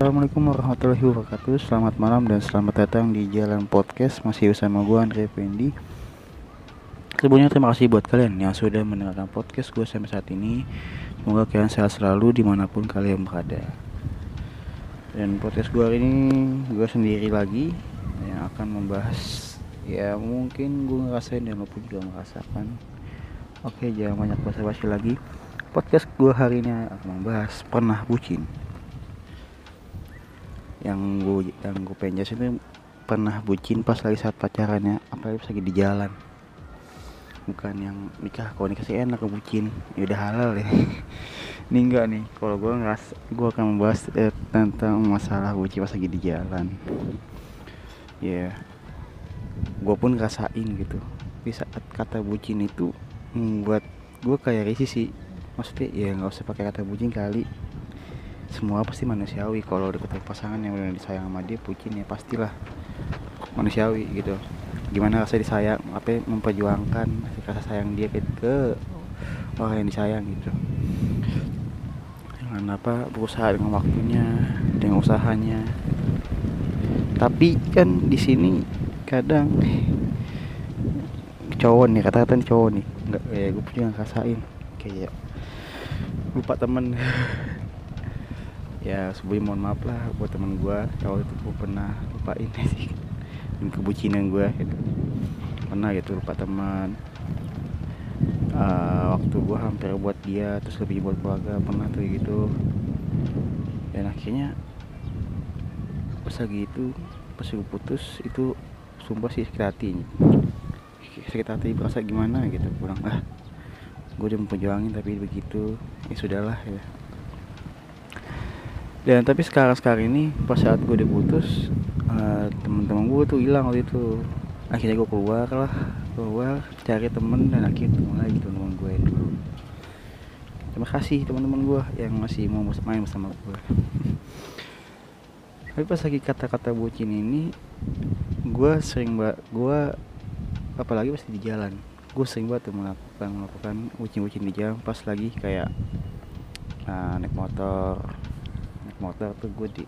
Assalamualaikum warahmatullahi wabarakatuh. Selamat malam dan selamat datang di Jalan Podcast. Masih bersama gue Andre Fendi. Sebelumnya terima kasih buat kalian yang sudah mendengarkan podcast gue sampai saat ini. Semoga kalian sehat selalu di mana pun kalian berada. Dan podcast gue hari ini gue sendiri lagi Yang akan membahas Ya mungkin gue ngerasain dan lo pun juga merasakan. Oke jangan banyak basa-basi lagi. Podcast gue hari ini akan membahas pernah bucin yang gue yang gue pengen jelasin itu pernah bucin pas lagi saat pacarannya apalagi pas lagi di jalan. Bukan yang nikah kalau nikah sih enak bucin. Ya udah halal ya ini enggak nih kalau gue ngeras gue akan membahas eh, tentang masalah bucin pas lagi di jalan. Ya yeah. gue pun ngerasain gitu. Di saat kata bucin itu membuat gue kayak risih sih. Maksudnya ya nggak usah pakai kata bucin kali semua pasti manusiawi. Kalau deket pasangan yang benar disayang sama dia bucin ya pastilah. Manusiawi gitu. Gimana rasa disayang apa memperjuangkan rasa sayang dia ke, ke orang yang disayang gitu. Dengan apa berusaha dengan waktunya dengan usahanya. Tapi kan di sini kadang cowok nih kata-kata cowok nih nggak eh gue punya ngerasain. Kayak lupa temen ya sebelum mohon maaf lah buat temen gue kalau itu gue pernah lupain sih. Kebucinan gue gitu. Pernah gitu lupa teman uh, waktu gue hampir buat dia terus lebih buat keluarga pernah tuh gitu. Dan akhirnya pas lagi itu pas gue putus itu sumpah sih sakit hati. Sakit hati berasa gimana gitu kurang ah gue udah memperjuangin tapi begitu ya sudahlah ya dan tapi sekarang sekarang ini pas saat gue udah putus uh, teman-teman gue tuh hilang waktu itu. Akhirnya gue keluar lah keluar cari temen dan akhirnya ketemu lagi teman gue dulu. Terima kasih teman-teman gue yang masih mau main bersama gue tapi pas lagi kata-kata bucin ini gue sering mbak gue apalagi pasti di jalan gue sering banget melakukan melakukan bucin-bucin di jalan pas lagi kayak uh, naik motor motor tuh gue di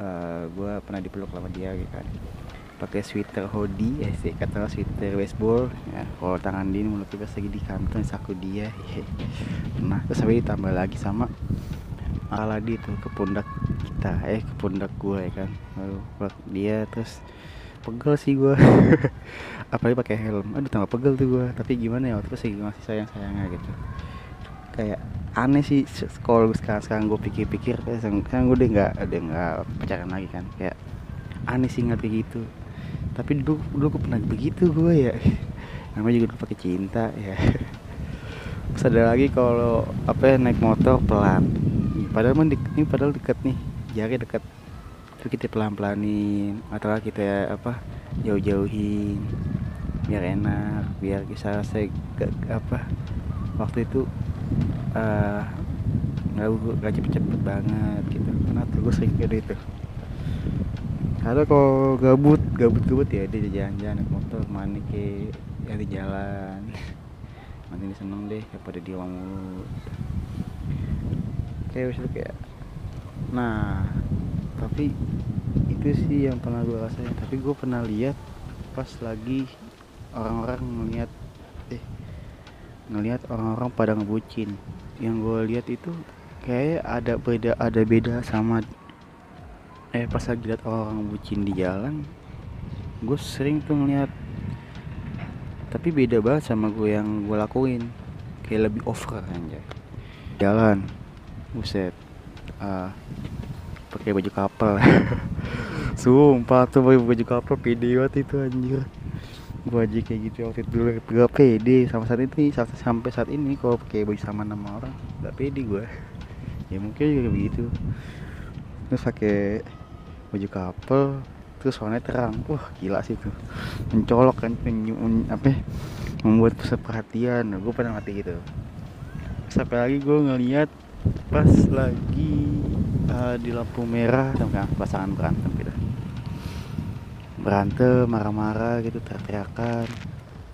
uh, gue pernah dipeluk sama dia gitu kan. Pakai sweater hoodie eh sih kata sweater baseball ya. Kalau tangan dia mulut pas lagi di kantor saku dia nah terus sampai ditambah lagi sama ala dia ke pundak kita eh ke pundak gue ya kan. Lalu dia terus pegel sih gue apalagi pakai helm. Aduh tambah pegel tuh gue tapi gimana ya waktu itu sih masih sayang sayangnya gitu kayak aneh sih kalau sekarang sekarang gue pikir-pikir eh, sekarang gue udah nggak udah nggak pacaran lagi kan kayak aneh sih nggak begitu tapi dulu dulu gue pernah begitu gue ya. Namanya juga pakai cinta ya. Terus ada lagi kalau apa ya, naik motor pelan. Padahal mah ini padahal dekat nih jari dekat itu kita pelan pelanin atau kita apa jauh jauhin biar enak biar bisa saya apa waktu itu uh, nggak gak cepet-cepet banget gitu. Karena tuh gue sering kayak itu atau kalau gabut gabut gabut ya dia jalan-jalan naik motor mana ke yang di jalan. Nanti ini seneng deh daripada dia mulu. Kayak itu kayak nah tapi itu sih yang pernah gue rasain. Tapi gue pernah lihat pas lagi orang-orang ngeliat eh ngelihat orang-orang pada ngebucin. Yang gue lihat itu kayak ada beda ada beda sama eh pas lagi lihat orang bucin di jalan gue sering tuh ngeliat tapi beda banget sama gue yang gue lakuin. Kayak lebih over aja jalan. Buset. Uh, pakai baju kapal. Sumpah tuh pakai baju kapal pede banget itu anjir gue aja kayak gitu waktu itu dulu gak pede. Sama saat ini sampai saat ini kalau pakai baju sama nama orang gak pede gue ya mungkin juga begitu. Terus pakai baju couple terus warnanya terang. Wah gila sih tuh mencolok kan penyum apa ya, membuat pusat perhatian. Gue pernah mati gitu. Sampai lagi gue ngeliat pas lagi uh, di lampu merah sama pasangan berantem gitu berantem marah-marah gitu teriak-teriakan.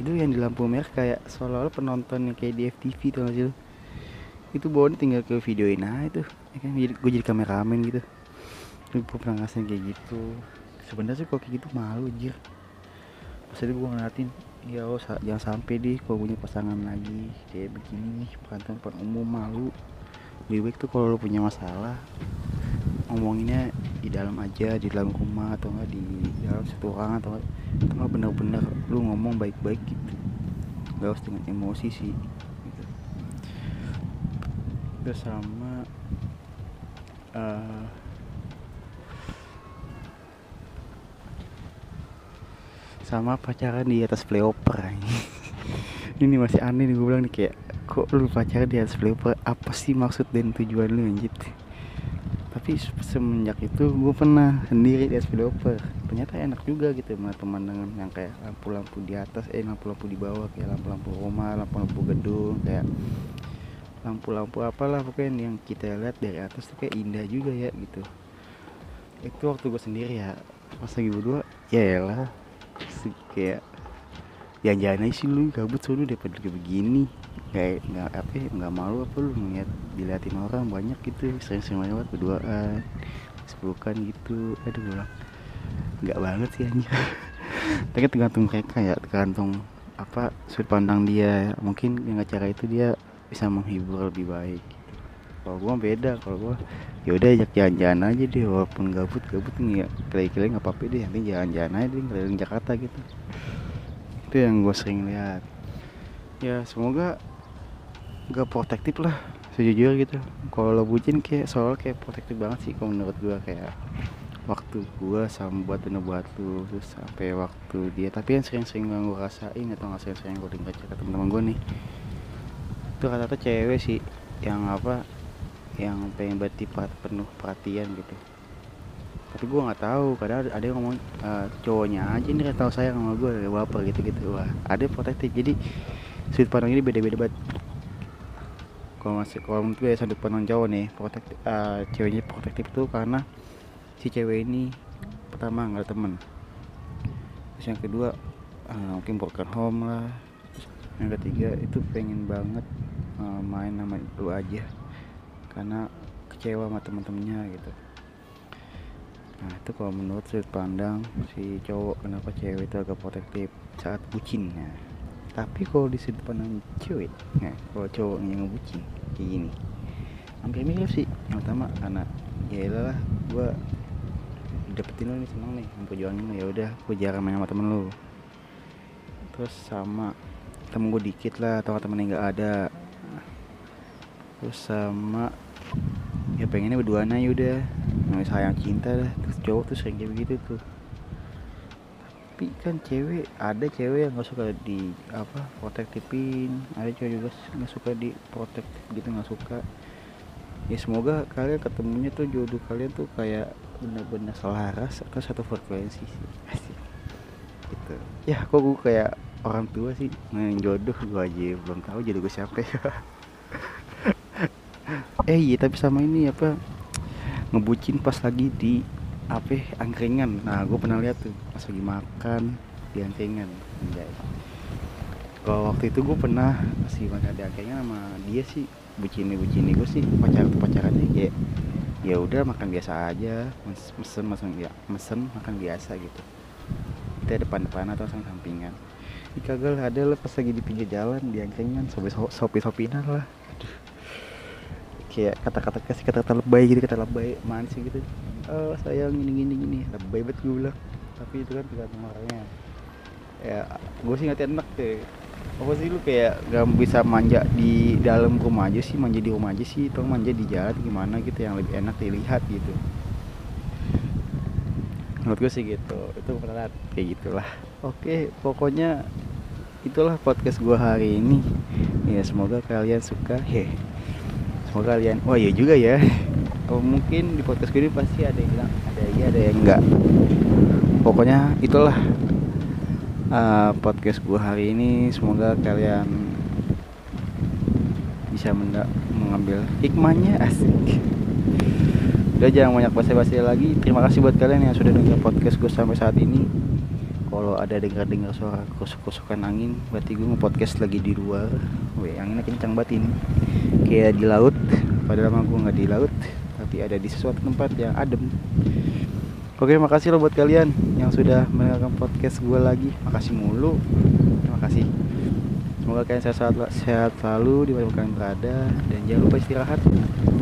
Itu yang di lampu merah kayak seolah-olah penonton yang kayak di FTV tuh sih itu bawahnya tinggal ke videoin nah itu ya kan? Gue jadi kameramen gitu. Gue pernah ngerasain kayak gitu. Sebenarnya sih kalau kayak gitu malu aja Maksudnya gue ngeliatin ya oh sa- jangan sampai deh kalau punya pasangan lagi kayak begini nih berantem depan umum malu. Lebih baik tuh kalau lu punya masalah ngomonginnya di dalam aja di dalam rumah atau enggak di dalam satu ruangan atau enggak, benar-benar lu ngomong baik-baik gitu. Gak harus dengan emosi sih gitu. terus sama eh sama pacaran di atas flyover ini masih aneh nih gue bilang nih kayak kok lu pacaran di atas flyover? Apa sih maksud dan tujuan lu anjir tapi se- semenjak itu gue pernah sendiri di atas flyover ternyata enak juga gitu melihat pemandangan yang kayak lampu-lampu di atas eh lampu-lampu di bawah kayak lampu-lampu rumah lampu-lampu gedung kayak lampu-lampu apalah pokoknya yang kita lihat dari atas tuh kayak indah juga ya gitu. Itu waktu gue sendiri ya. Pas lagi berdua ya elah Se- kayak jangan-jangan aja sih lu gabut solo daripada kayak begini. Kayak nggak apa ya, nggak malu apa lu ngeliat diliatin orang banyak gitu sering-sering lewat berduaan sepelukan gitu. Aduh gue bilang nggak banget sih anjir tapi tergantung mereka ya tergantung apa sudut pandang dia mungkin dengan cara itu dia bisa menghibur lebih baik. Kalau gua beda kalau gua ya udah ajak jalan-jalan aja deh walaupun gabut gabut nih ya. Kira-kira nggak apa-apa deh nanti jalan-jalan aja deh keliling Jakarta gitu itu yang gue sering lihat. Ya semoga gak protektif lah sejujurnya gitu. Kalau bucin kayak soal kayak protektif banget sih kalau menurut gue kayak waktu gue sama buat bener buat lu terus sampai waktu dia. Tapi yang sering-sering gue rasain atau nggak sering-sering gue dengar cerita teman-teman gue nih itu rata-rata cewek sih yang apa yang pengen berarti penuh perhatian gitu tapi gue nggak tahu kadang ada, yang ngomong "Eh, cowoknya aja nih tahu sayang sama gue baper gitu gitu wah ada protektif. Jadi sudut pandang ini beda-beda banget. Kalau masih kalau menurut gue sudut pandang cowok nih protektif eh, ceweknya protektif tuh karena si cewek ini pertama nggak ada temen terus yang kedua eh, mungkin broken home lah. Yang ketiga itu pengen banget eh, main sama lu aja. Karena kecewa sama teman-temannya gitu nah itu kalau menurut sudut pandang si cowok kenapa cewek itu agak protektif saat bucin nah tapi kalau di sudut pandang cewek nah kalau cowok yang ngebucin kayak gini. Hampir mirip sih yang pertama karena ya lah gue dapetin lo nih seneng nih memperjuangin lo ya udah gue jarang main sama temen lo terus sama temen gue dikit lah atau temen yang nggak ada. Terus sama ya pengennya berduaan aja udah namanya sayang cinta dah. Terus cowok tuh sering kayak begitu tuh. Tapi kan cewek ada cewek yang nggak suka di apa protektifin. Ada cewek juga nggak suka di protektif gitu nggak suka. Ya semoga kalian ketemunya tuh jodoh kalian tuh kayak bener-bener selaras atau satu frekuensi sih. Gitu. Ya kok gue kayak orang tua sih main jodoh gue aja belum tahu jodoh gue siapa ya. Eh iya tapi sama ini apa ngebucin pas lagi di apa ya, angkringan nah gue pernah lihat tuh pas lagi makan di angkringan Anjay. kalau waktu itu gue pernah masih makan di angkringan sama dia sih bucini bucini gue sih pacar pacarannya kayak ya udah makan biasa aja mes- mesen mesen ya mesen makan biasa gitu kita depan depan atau sang sampingan Ih, kagak ada lah pas lagi di pinggir jalan di angkringan sopi sopi sopinan lah. Kayak kata-kata kasih kata-kata lebay gitu kata lebay sih? gitu. Oh sayang gini gini. Gini lebay banget gue bilang. Tapi itu kan tergantung orangnya. Ya gue sih nggak enak deh. Apa sih lu kayak gak bisa manja di dalam rumah aja sih manja di rumah aja sih atau manja di jalan gimana gitu yang lebih enak dilihat gitu. Menurut gue sih gitu. Itu lihat kayak gitulah. Oke pokoknya itulah podcast gue hari ini. Ya semoga kalian suka. Heh semoga kalian wah iya juga ya. Oh, mungkin di podcast gue ini pasti ada yang bilang ada iya ada yang enggak. Pokoknya itulah uh, podcast gue hari ini. Semoga kalian bisa mengambil hikmahnya. Asik. Udah jangan banyak basa-basi lagi. Terima kasih buat kalian yang sudah dengar podcast gue sampai saat ini kalau ada dengar-dengar suara kusuk-kusukan angin berarti gue nge-podcast lagi di luar. Weh, anginnya kencang banget ini. Kayak di laut padahal mah gue nggak di laut seperti ada di sesuatu tempat yang adem. Oke makasih loh buat kalian yang sudah mendengarkan podcast gue lagi. Makasih mulu. Terima kasih Semoga kalian sehat, sehat selalu di mana kalian berada Dan jangan lupa istirahat.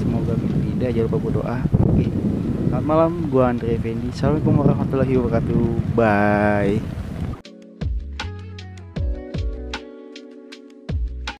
Semoga tidak jangan lupa berdoa. Oke Selamat malam, gue Andre Effendi Assalamualaikum warahmatullahi wabarakatuh. Bye